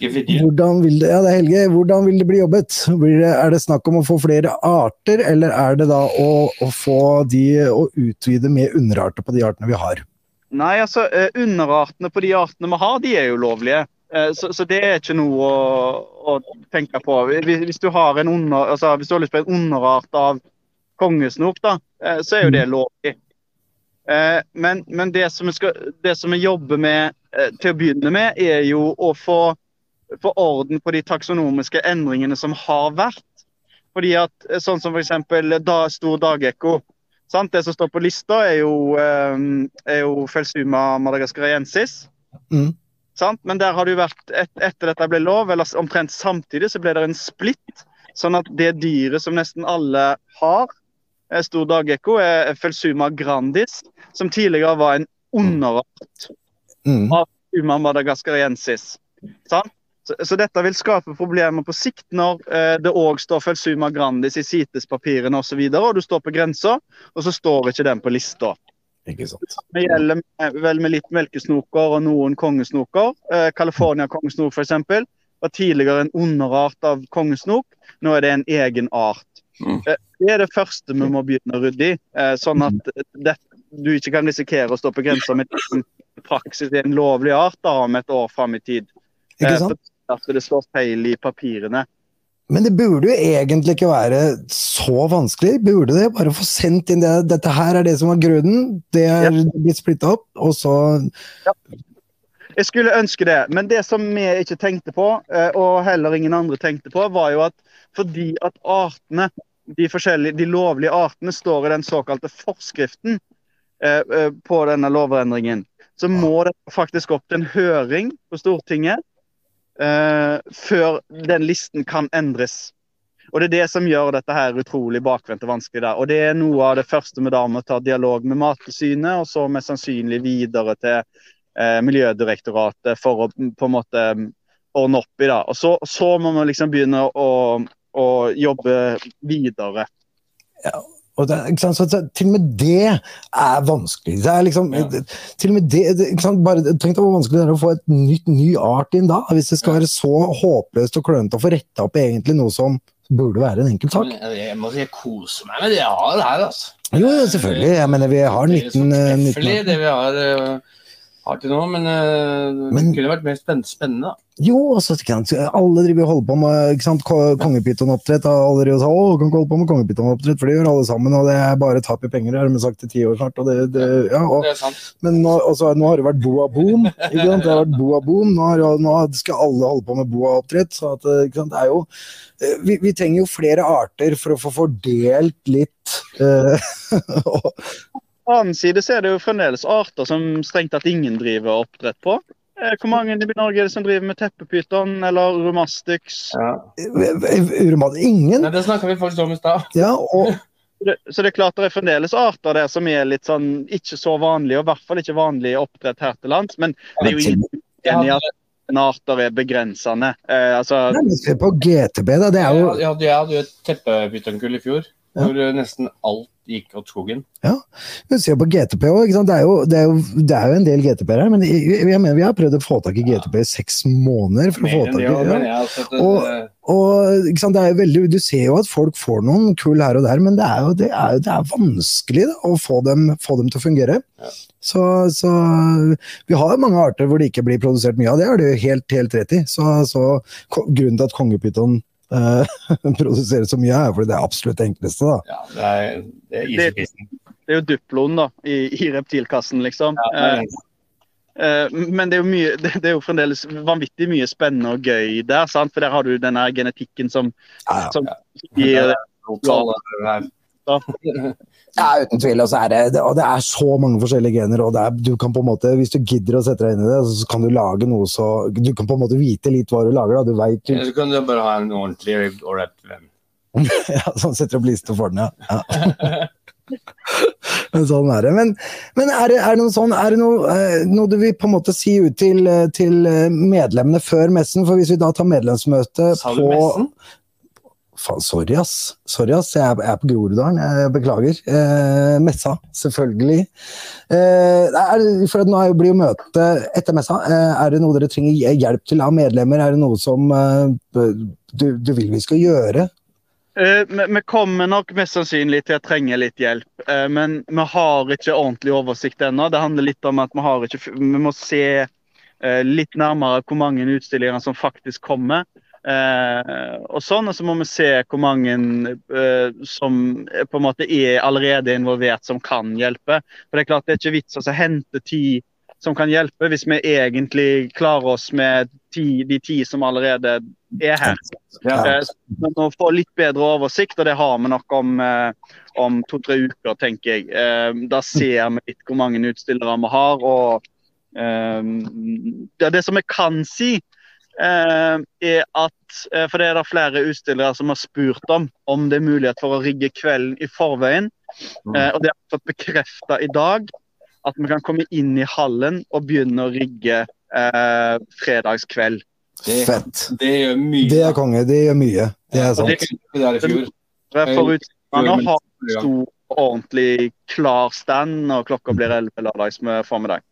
Hvordan vil det, ja, det er Helge. Hvordan vil det bli jobbet? Blir det, er det snakk om å få flere arter, eller er det da å, å få de å utvide med underarter på de artene vi har? Nei, altså, eh, underartene på de artene vi har, de er jo lovlige. Eh, Så, så det er ikke noe å, å tenke på. Hvis, hvis, du har en under, altså, hvis du har lyst på en underart av kongesnok, da, eh, så er jo det lovlig. Eh, Men, men det, som vi skal, det som vi jobber med eh, til å begynne med, er jo å få, få orden på de taksonomiske endringene som har vært. Fordi at, eh, Sånn som f.eks. Da, stor dagekko. Sant? Det som står på lista, er jo, er jo Felsuma madagascariensis. Mm. Men der har det jo vært, et, etter dette ble lov, eller omtrent samtidig, så ble det en splitt. Sånn at det dyret som nesten alle har, stor dagekko, er Felsuma grandis, som tidligere var en underart Mm. Uma madagascariensis. Sant? Så, så dette vil skape problemer på sikt når eh, det òg står Felsuma grandis i CITES-papirene osv., og, og du står på grensa, og så står ikke den på lista. Ikke sant. Det gjelder med- vel med litt melkesnoker og noen kongesnoker. Eh, California kongesnok f.eks. var tidligere en underart av kongesnok. Nå er det en egen art. Mm. Eh, Det er det første vi må begynne å rydde i. eh, Sånn at det, du ikke kan risikere å stå på grensa med praksis i en lovlig art da, om et år fram i tid. Ikke Eh, sant? At det står feil i papirene. Men det burde jo egentlig ikke være så vanskelig. Burde det? Bare få sendt inn det. Dette her er det som var grunnen. Det er blitt splitta opp, og så Jeg skulle ønske det, men det som vi ikke tenkte på, eh, og heller ingen andre tenkte på, var jo at fordi at artene, de de lovlige artene, står i den såkalte forskriften på denne lovendringen, så må det faktisk opp til en høring på Stortinget eh, før den listen kan endres. Og Det er det som gjør dette her utrolig bakvendt og vanskelig. der. Og Det er noe av det første vi da må ta dialog med Mattilsynet, og så mest sannsynlig videre til eh, Miljødirektoratet for å på en måte mm, ordne opp i det. Og så, så må vi liksom begynne å, å jobbe videre. Og det? Så, til og med det er vanskelig. Det er liksom, Ja. til og med det? Bare, Tenk deg hvor vanskelig det er å få et nytt, ny art inn da, hvis det skal være så håpløst og klønete å få retta opp egentlig noe som burde være en enkel sak. Jeg, jeg må si jeg koser meg med det jeg har her, altså. Jo, selvfølgelig. Jeg mener, vi har Det er så 19, eh, 19 det vi har, eh, har til nå, men, uh, Men- det kunne vært mer spennende. da. Jo, altså, alle driver og holder på med ikke sant, kongepytonoppdrett. Alle driver og sa, å, kan ikke holde på med kongepytonoppdrett, for det gjør alle sammen. Og det er bare tap i penger, har de sagt i ti år snart. Og det, det, ja, og, Det er sant. men nå, også, nå har det vært boa boom. Ikke sant? Det har vært boa boom. Nå, har, nå skal alle holde på med boaoppdrett. Så at, eh, ikke sant? Det er jo, eh, vi, vi trenger jo flere arter for å få fordelt litt den annen side så er det jo fremdeles arter som strengt tatt ingen driver oppdrett på. Eh, Hvor mange i Norge er det som driver med teppepyton eller romastix? Ja. Ingen. Nei, det snakka vi faktisk om i stad. Ja, og Så det er klart det er fremdeles arter der som er litt sånn ikke så vanlige, og i hvert fall ikke vanlig oppdrett her til lands. Men det er jo ingen enig i at arter er begrensende. Eh, altså, Nei, men Se på GTB, da. Det er jo Jeg hadde, hadde jo et teppepytonkull i fjor, Ja. hvor nesten alt gikk åt skogen. Ja, vi ser på GTP òg. Det, er jo- det, er jo- det er jo en del GTP-er her, men jeg, jeg mener vi har prøvd å få tak i GTP i seks måneder. for å få tak i det, ja. det- Og- Og det er veldig, Du ser jo at folk får noen kull her og der, men det er jo det er, det er vanskelig da, å få dem, få dem til å fungere. Ja. Så, så Vi har jo mange arter hvor det ikke blir produsert mye av, det har du helt, helt rett i. Så, så Grunnen til at kongepyton eh, produserer så mye, her, fordi det er absolutt det enkleste. da. Ja, det er, det er det er jo duplon da, i, i reptilkassen, liksom. Ja, Eh, eh, men det er, jo mye, det, det er jo fremdeles vanvittig mye spennende og gøy der, sant? for der har du den genetikken som, Ja, ja. som det gir her. Ja, uten tvil. Og, er det, det, og det er så mange forskjellige gener. og det er, du kan på en måte, Hvis du gidder å sette deg inn i det, så kan du lage noe så Du kan på en måte vite litt hva du lager. da, du vet, Eller så kan du bare ha en ordentlig ålreit venn. ja, Sånn setter opp liste for den, ja. ja. Men sånn er det. Men, men er, det, er det noe sånn, er det noe, eh, noe du vil på en måte si ut til, eh, til eh, medlemmene før messen? For hvis vi da tar medlemsmøte du på messen? Faen, sorry, ass. Sorry, ass. Jeg er, jeg er på Groruddalen. Jeg beklager. Eh, messa, selvfølgelig. Eh, er, for at nå blir jo møtet etter messa. Eh, er det noe dere trenger hjelp til av medlemmer? Er det noe som eh, du, du vil vi skal gjøre? Eh, Vi kommer nok mest sannsynlig til å trenge litt hjelp, eh, men vi har ikke ordentlig oversikt ennå. Det handler litt om at vi, ikke, vi må se litt nærmere hvor mange utstillinger som faktisk kommer. Eh, og sånn, og så må vi se hvor mange eh, som på en måte er allerede involvert som kan hjelpe. For Det er klart det er ikke vits å hente ti som kan hjelpe, hvis vi egentlig klarer oss med ti, de ti som allerede er her. Ja. Eh, Vi må få litt bedre oversikt, og det har vi nok om, eh, om to-tre uker, tenker jeg. Eh, Da ser vi litt hvor mange utstillere vi har. og eh, det, det som jeg kan si, er at eh, For det er det flere utstillere som har spurt om om det er mulighet for å rigge kvelden i forveien. Eh, og det har vi fått bekrefta i dag. At vi kan komme inn i hallen og begynne å rigge eh, fredagskveld. Det, Fett. det gjør mye. Det er konge. Det gjør mye. Det er det sant. fjor. For utstillerne har stor, ordentlig klar stand, når klokka blir 11 lørdag formiddag.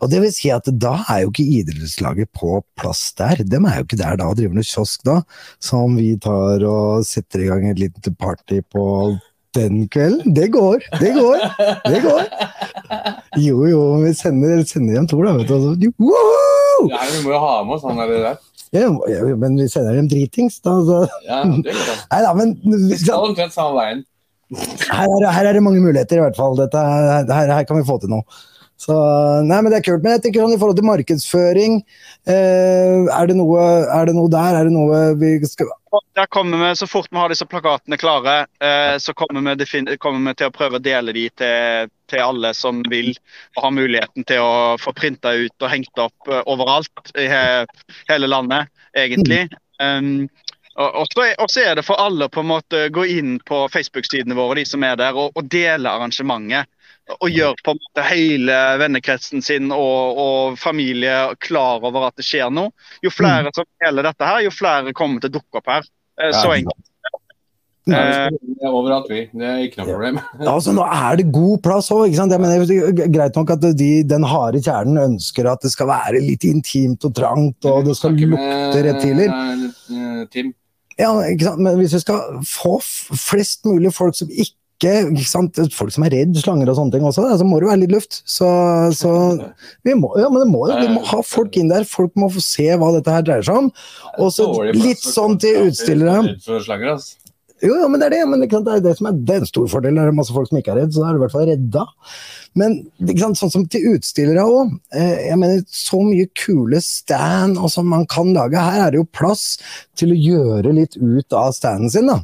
Og det vil si at da er jo ikke idrettslaget på plass der. De er jo ikke der da og driver noe kiosk da, som vi tar og setter i gang et lite party på den kvelden. Det går, det går, det går. Jo, jo, vi sender, sender hjem Tor, da, vet du. Woohoo! Ja, vi må jo ha med oss han der. der. Ja, ja, men vi sender dem dritings, da. Så. Ja, det går bra. Nei da, men Vi skal omtrent samme veien. her er, her er det mange muligheter, i hvert fall. Dette, er- her, her kan vi få til noe. Så, nei, men det er kult. Men jeg tenker sånn i forhold til markedsføring, eh, er, det noe, er det noe der? Er det noe vi skal Der kommer vi, Så fort vi har disse plakatene klare, eh, så kommer vi, kommer vi til å prøve å dele de til, til alle som vil har muligheten til å få printa ut og hengt opp eh, overalt i he, hele landet, egentlig. Um, og, så er, det for alle å gå inn på Facebook-sidene våre, de som er der, og dele arrangementet. Og gjør på en måte hele vennekretsen sin og, og familie klar over at det skjer noe. Jo flere som deler dette her, jo flere kommer til å dukke opp her. Eh, Så Ja. enkelt. Nei, Eh, vi overalt, vi. Det er ikke noe problem. Altså, nå er det god plass òg, ikke sant. Det er greit nok at de, den harde kjernen ønsker at det skal være litt intimt og trangt, og det skal lukte reptiler. eh, Tim. Ja, ikke sant? Men hvis vi skal få flest mulig folk som ikke ikke? Folk som er redd slanger og sånne ting også, så må det jo være litt luft. Så, så vi, må, ja, men det må, jo- vi må ha folk inn der. Folk må få se hva dette her dreier seg om. Og så litt sånn til utstillere. Er. Jo, ja, men det er det. Men det er det som er, det er en stor fordel. Det er masse folk som ikke er redd, så da er du i hvert fall redda. Men ikke sant? sånn som til utstillere òg. Eh, jeg mener, så mye kule stand og sånn man kan lage. Her er det jo plass til å gjøre litt ut av standen sin, da.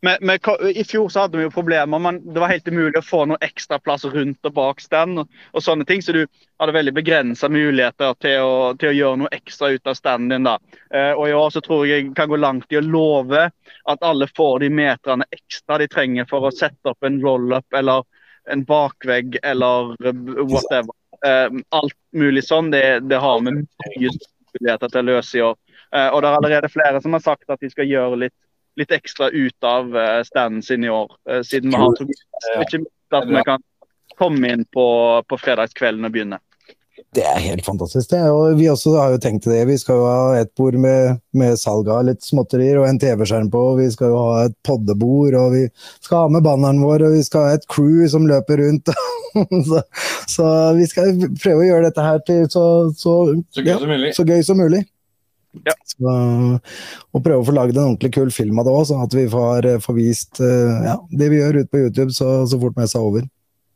Men, men I fjor så hadde vi jo problemer. men Det var helt umulig å få noe ekstra plass rundt og bak stand. og, og sånne ting, Så du hadde veldig begrensa muligheter til å, til å gjøre noe ekstra ut av standen din. da. Eh, og I år så tror jeg jeg kan gå langt i å love at alle får de meterne ekstra de trenger for å sette opp en roll-up eller en bakvegg eller whatever. Eh, alt mulig sånn, det, det har vi mye muligheter til å løse i år. Eh, og det er allerede flere som har sagt at de skal gjøre litt litt ekstra ut av eh, standen sin i år. eh, siden vi har ikke minst at vi kan komme inn på, på fredagskvelden og begynne. Det er helt fantastisk. det. Og vi også har jo tenkt det. Vi skal jo ha et bord med, med salg av litt småtterier og en TV-skjerm på. Vi skal jo ha et poddebord, og vi skal ha med banneren vår, og vi skal ha et crew som løper rundt. så, så vi skal prøve å gjøre dette her til så, så, Så gøy ja, som så gøy som mulig. Ja. Så, og prøve å få laget en ordentlig kul film av det òg, sånn at vi får, får vist eh, ja, det vi gjør ute på YouTube så, så fort messa er over.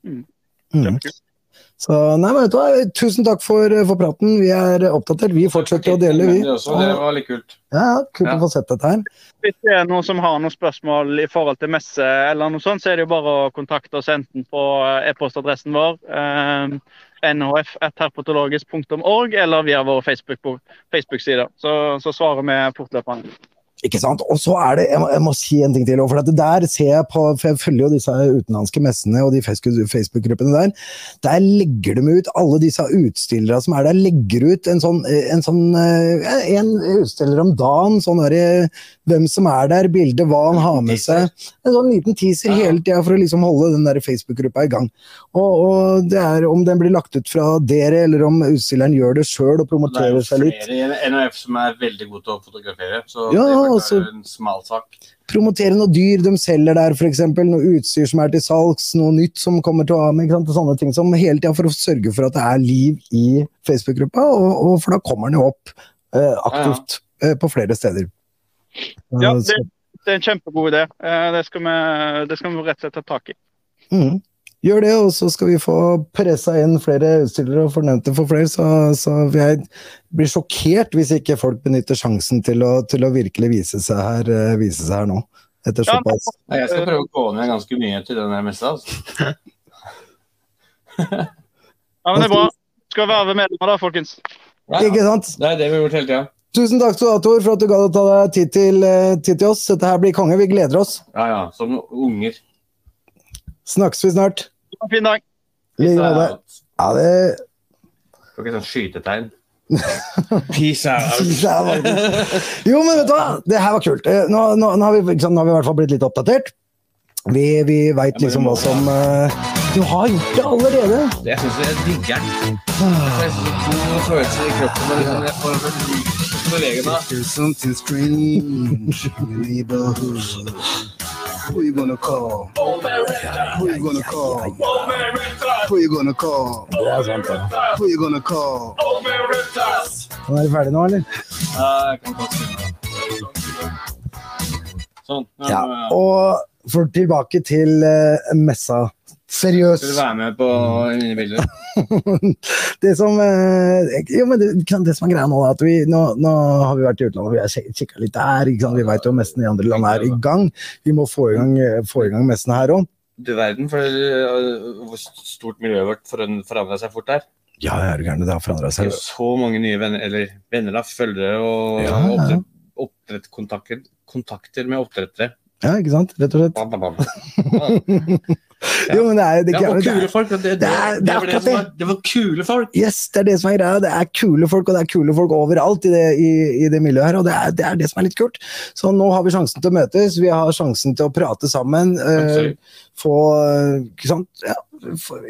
Mm. Mm. Så nei, men vet du hva, tusen takk for, for praten. Vi er oppdatert. Vi fortsetter å dele, vi. Det, også, det var litt kult. Ja, kult Ja. å få sett dette her. Hvis det er noen som har noen spørsmål i forhold til messe, eller noe sånt, så er det jo bare å kontakte oss enten på eh, e-postadressen vår, eh, nhf.herpatologisk.org, eller via vår Facebook- Facebook-sider. så, så svarer vi fortløpende. Ikke sant? Og så er det, jeg må, jeg må si en ting til, for der ser jeg på, for jeg følger jo disse utenlandske messene og de Facebook- Facebook-gruppene der, der legger de ut, alle disse utstillere som er der, legger ut en sånn, en sånn, eh, en utstiller om dagen, sånn der, eh, hvem som er der, bilde, hva han har med seg, en sånn liten teaser hele tida for å liksom holde den der Facebook-gruppa i gang. Og, og det er om den blir lagt ut fra dere, eller om utstilleren gjør det sjøl og Det er jo promoterer seg litt. flere i NHF som er veldig gode til å fotografere, så Ja, smal sak. promotere noe dyr de selger der, f.eks. Noe utstyr som er til salgs, noe nytt som kommer til å ha med. og Sånne ting som hele tida for å sørge for at det er liv i Facebook-gruppa, og, og for da kommer den jo opp eh, aktivt eh, på flere steder. Ja, Eh, det, det er en kjempegod idé. Eh, Det skal, vi, det skal vi rett og slett ta tak i. Mhm. Gjør det, og så skal vi få pressa inn flere utstillere og fornevnte for flere. Så, så jeg blir sjokkert hvis ikke folk benytter sjansen til å, til å virkelig vise seg her, eh, vise seg her nå. Etter Ja, såpass. Nei, Jeg skal prøve å gå ned ganske mye til den der messa. Altså. Ja, men Det er bra. Skal være medlemmer da, folkens. Ja, Ikke sant? det er det vi har gjort hele tida. Tusen takk skal du ha, Tor, for at du gadd å ta deg tid til, eh, tid til oss. Dette her blir konge. Vi gleder oss. Ja, ja. Som unger. Snakkes vi snart. Ha en fin dag. Like måte. Ha det Får ikke sånn skytetegn. Peace out. Jo, men vet du hva? Det her var kult. Eh, Nå, nå, nå, har, vi, liksom, nå har vi i hvert fall blitt litt oppdatert. Vi, vi veit liksom hva som uh, Du har gjort det allerede. Jeg syns jeg digger den. Synes det er god følelse i kroppen. Liksom, jeg får bevege meg. Who you gonna call? Who you gonna call? Who you gonna call? Det er sant, det. Who you gonna call? Nå er du ferdig nå, eller? Jeg kan godt. Sånn. Ja. Og for tilbake til eh, messa. Seriøst. Skal du være med på mine bilder? det som eh, Jo, men det, det som er greia nå, er at vi nå, nå har vi vært i utlandet, vi har kikka litt der. Ikke sant? Vi veit jo messen i andre land er i gang. Vi må få i gang, få i gang messen her òg. Du verden, for øh, hvor stort miljøet vårt forandra seg fort der. Ja, er gæren. Det har forandra Det er seg. så mange nye venner, eller venner da, følgere og Ja, ja. oppdrettskontakter kontakter med oppdrettere. Ja, ikke sant? Rett og slett. Bam, bam, bam. Ja. Jo, men det er, det, Ja, og kule folk. Det, det, det det var det kule folk. Yes, det er det som er greia. Det er kule folk, og det er kule folk overalt i det, i, i det miljøet her. Og det er, det er det som er litt kult. Så nå har vi sjansen til å møtes, vi har sjansen til å prate sammen. Uh, få eh, Ikke sant? Ja,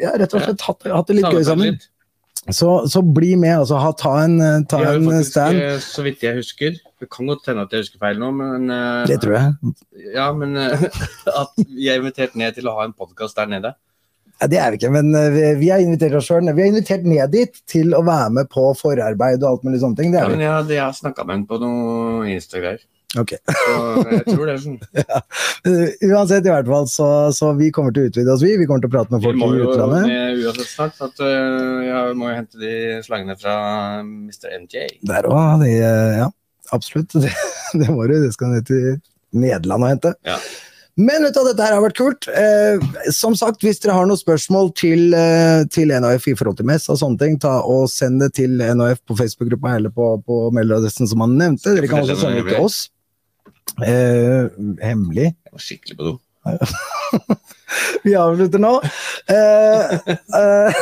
ja, rett og slett hatt, hatt det litt gøy sammen. litt. Så, så bli med, altså. Ha, ta en, eh, ta en faktisk, stand. eh, så vidt jeg husker Det kan godt hende at jeg husker feil nå, men eh, Det tror jeg. Ja, men eh, at vi er invitert ned til å ha en podkast der nede. Ja, det er vi ikke, men eh, vi, vi har invitert oss sjøl. Vi har invitert ned dit til å være med på forarbeid og alt mulig sånne ting. Det Ja, er men jeg, jeg har snakka med henne på noe Insta-greier. Ok. Så jeg tror det er sånn. Eh, Uansett, i hvert fall, så, så vi kommer til å utvide oss, vi. Vi kommer til å prate med Vi folk må i jo utlandet. med uansett snart, at uh, jeg må jo hente de slangene fra Mr. NJ. Der òg, ja. Absolutt. Det, det må du. Det skal ned til Nederland og hente. Ja. Men vet du, dette her har vært kult. Eh, som sagt, hvis dere har noen spørsmål til, eh, til NHF i forhold til mess og sånne ting, ta og send det til NHF på Facebook-gruppa eller på, på mailadressen som han nevnte. Dere kan også sende det til oss. Eh, hemmelig. Jeg var skikkelig på do. Vi avslutter nå. Eh, eh,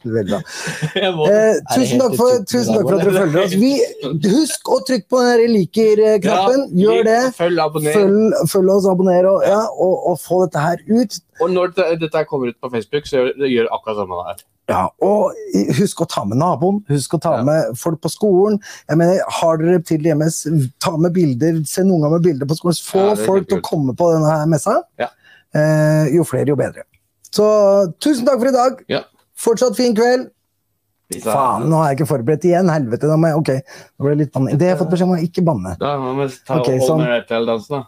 Veldig bra. Eh, tusen, takk for, tusen takk for at dere følger oss. Vi, husk å trykke på den liker-knappen. Gjør det. Følg. Følg, oss, abonner og, ja, og, og få dette her ut. Og når dette kommer ut på Facebook, så gjør akkurat samme der. Ja, og husk å ta med naboen, husk å ta Ja. med folk på skolen. Jeg mener, Har dere til hjemmes, ta med bilder, send ganger med bilder på skolen. Få Ja, folk til å komme på denne her messa. Ja. Eh, jo flere, jo bedre. Så tusen takk for i dag. Ja. Fortsatt fin kveld. Faen, nå er jeg ikke forberedt igjen. Helvete. Da må jeg, ok, nå ble det litt banning. Det har jeg fått beskjed om, å ikke banne. Da må vi ta holde sånn. My Right-dansen, da.